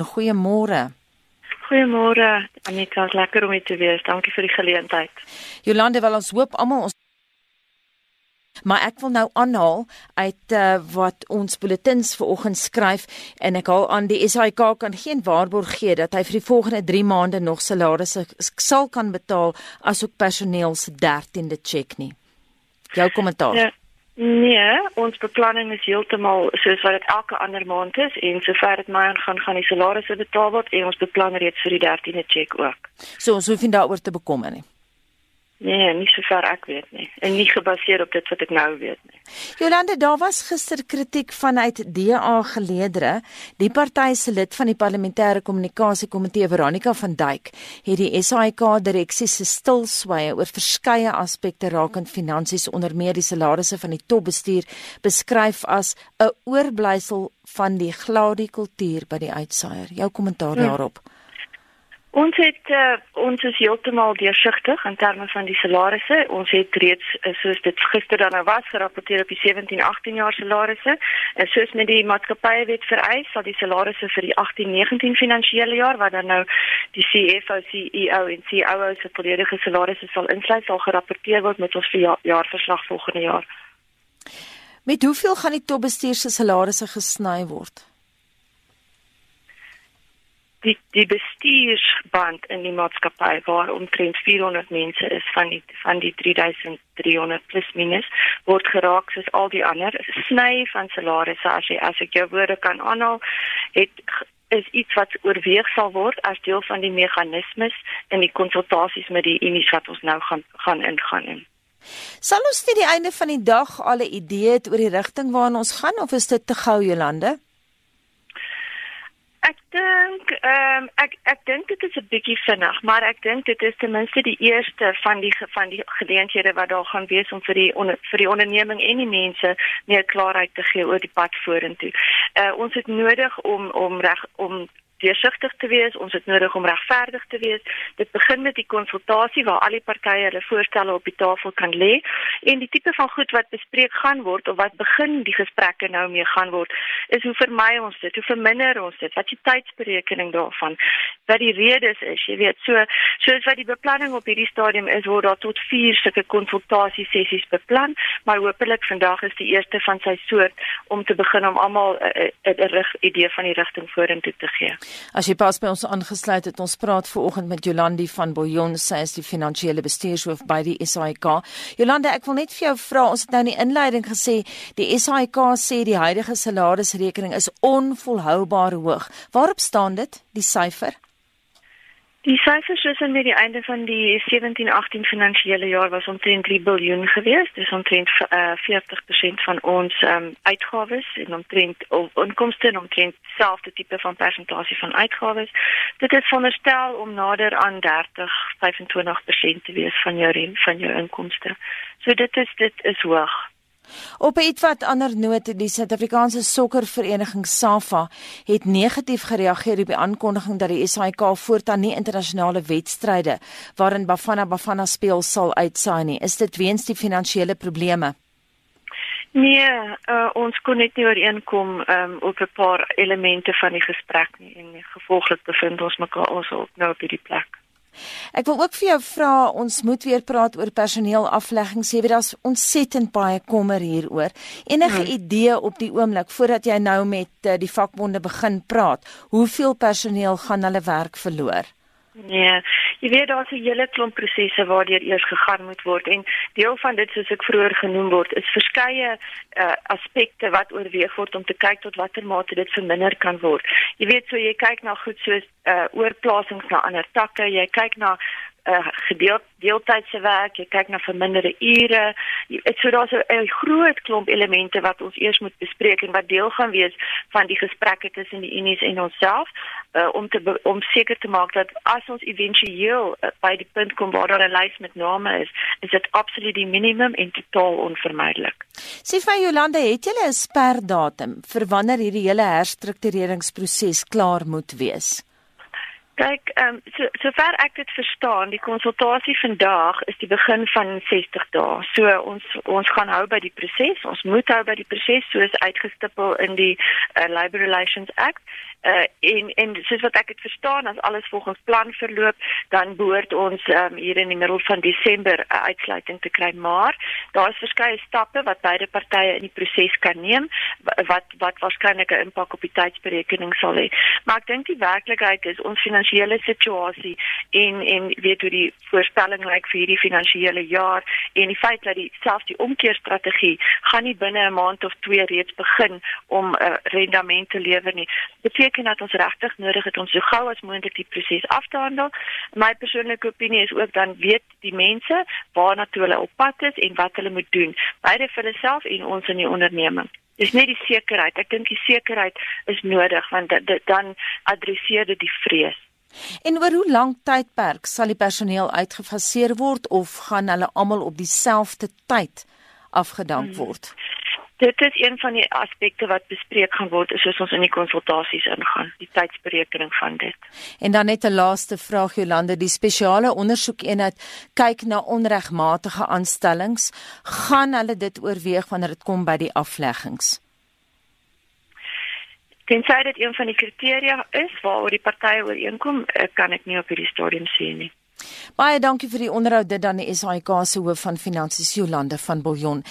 Bouillon. Goeiemôre. Goeiemôre. Anita, lekker om hier te wees. Dankie vir die geleentheid. Jolande, wel ons hoop almal ons Maar ek wil nou aanhaal uit uh, wat ons bulletins vanoggend skryf en ek haal aan die SAIK kan geen waarborg gee dat hy vir die volgende 3 maande nog salarisse sal kan betaal asook personeel se 13de cheque nie. Jou kommentaar. Ja. Nee, ons beplanning is heeltemal soos wat dit elke ander maand is en sover dit my aangaan gaan die salarisse betaal word en ons beplan reeds vir die 13de cheque ook. So ons hoef nie daaroor te bekommer nie. Nee, nie sover ek weet nie. En nie gebaseer op dit wat ek nou weet nie. Jolande, daar was gister kritiek vanuit DA geleedere. Die party se lid van die parlementêre kommunikasie komitee Veronica van Duyk het die SAIK direksie se stilswye oor verskeie aspekte rakend finansies onder meer die salarisse van die topbestuur beskryf as 'n oorblysel van die gladie kultuur by die uitsaier. Jou kommentaar hm. daarop. Hmm. Ons het uh, ons is heeltemal deursigtig in terme van die salarisse. Ons het reeds uh, soos dit gister dan nou was gerapporteer op die 17-18 jaar salarisse. En soos met die maatskappye wet vereis, sal die salarisse vir die 18-19 finansiële jaar wat dan nou die CFO, CEO en COO se volledige salarisse sal insluit, sal gerapporteer word met ons jaarverslag volgende jaar. Met hoeveel gaan die topbestuur se salarisse gesny word? Die die bestuursband in die maatskappy waar omtrent 400 mense is van die van die 3300 plus minus word geraak soos al die ander sny van salarisse as jy as ek jou woorde kan aanhaal het is iets wat oorweeg sal word as deel van die meganismes in die konsultasies met die unies wat ons nou gaan gaan ingaan in. Sal ons teen die einde van die dag al 'n idee het oor die rigting waarna ons gaan of is dit te gou Jolande? Ek dink ehm um, ek ek dink dit is 'n bietjie vinnig, maar ek dink dit is ten minste die eerste van die van die geleenthede wat daar gaan wees om vir die onder, vir die onderneming en die mense meer klarheid te gee oor die pad vorentoe. Uh ons het nodig om om reg om deursigtig te wees, ons het nodig om regverdig te wees. Dit begin met die konsultasie waar al die partye hulle voorstelle op die tafel kan lê en die tipe van goed wat bespreek gaan word of wat begin die gesprekke nou mee gaan word, is hoe vermy ons dit? Hoe verminder ons dit? Wat is die tydsberekening daarvan? Wat die redes is, jy weet, so soos wat die beplanning op hierdie stadium is, word daar tot 4 sulke konsultasie sessies beplan, maar hopelik vandag is die eerste van sy soort om te begin om almal 'n 'n rig idee van die rigting vorentoe te gee. As jy pas by ons aangesluit het, ons praat veraloggend met Jolandi van Bouillon, sy is die finansiële bestuurshoof by die SAIK. Jolande, ek wil net vir jou vra, ons het nou in die inleiding gesê die SAIK sê die huidige salarisrekening is onvolhoubaar hoog. Waarop staan dit, die syfer? Die syfers is aan die einde van die 17-18 finansiële jaar was omtrent 3 miljard geweest. Dis omtrent uh, 40% van ons um, uitgawes en omtrent inkomste en omtrent selfde tipe van persentasie van uitgawes. Dit is veronderstel om nader aan 30-25% te wees van jou van jou inkomste. So dit is dit is hoog. Op 'n ietwat ander noot, die Suid-Afrikaanse Sokkervereniging SAFA het negatief gereageer op die aankondiging dat die SAIK voortaan nie internasionale wedstryde waarin Bafana Bafana speel sal uitsaai nie. Is dit weens die finansiële probleme? Nee, uh, ons kon net nie ooreenkom um, op 'n paar elemente van die gesprek nie en gevolglik bevind ons mekaar ons op nou op hierdie plek. Ek wil ook vir jou vra, ons moet weer praat oor personeelaflegging. Sê weet daar's ontsettend baie kommer hieroor. Enige hmm. idee op die oomblik voordat jy nou met uh, die vakbonde begin praat, hoeveel personeel gaan hulle werk verloor? Nee, jy weet daar's 'n hele klomp prosesse waardeur eers gegaan moet word en deel van dit soos ek vroeër genoem word is verskeie uh, aspekte wat oorweeg word om te kyk tot watter mate dit verminder kan word. Jy weet so jy kyk na goed soos uh, oorplasings na ander takke, jy kyk na uh, gedeeld deeltydse werk, jy kyk na verminderde ure. Dit so daar's 'n groot klomp elemente wat ons eers moet bespreek en wat deel gaan wees van die gesprekke tussen die unies en onsself uh, om te om seker te maak dat as ons éventueel uh, by die punt kom waar daar 'n lys met name is, is dit absoluut die minimum en totaal onvermydelik. Sê vir Jolande, het jy 'n sperdatum vir wanneer hierdie hele herstruktureringsproses klaar moet wees? Kyk, ehm um, so sover ek dit verstaan, die konsultasie vandag is die begin van 60 dae. So ons ons gaan hou by die proses. Ons moet hou by die proses soos uitgestipel in die uh, Labour Relations Act Uh en en soos wat ek dit verstaan, as alles volgens plan verloop, dan behoort ons um, hier in die middel van Desember 'n uh, uitsluiting te kry, maar daar is verskeie stappe wat beide partye in die proses kan neem wat wat waarskynlik 'n impak op die tydsberekening sal hê. Maar ek dink die werklikheid is ons finansiële situasie en en weet hoe die voorspelling lyk vir hierdie finansiële jaar en die feit dat die selfs die omkeerstrategie gaan nie binne 'n maand of twee reeds begin om 'n uh, rendement te lewer nie. Dit beteken dat ons regtig nodig het om so gou as moontlik die proses af te handel. My persoonlike opinie is ook dan weet die mense waarna toe hulle op pad is en wat hulle moet doen, beide vir hulle self en ons in die onderneming. Dis net die sekerheid. Ek dink die sekerheid is nodig want dit, dit dan adresseer dit die vrees. En oor hoe lank tydperk sal die personeel uitgefaseer word of gaan hulle almal op dieselfde tyd afgedank hmm. word? Hmm. Dit is een van die aspekte wat bespreek gaan word soos ons in die konsultasies ingaan, die tydsberekening van dit. En dan net 'n laaste vraag Jolande, die spesiale ondersoekeenheid kyk na onregmatige aanstellings. Gaan hulle dit oorweeg wanneer dit kom by die afleggings? Tensy dit een van die kriteria is waaroor die partye ooreenkom, eh, kan ek nie op hierdie stadium sê nie. Baie dankie vir die onderhoud dit dan die SAIK se hoof van finansies Jolande van Billjon.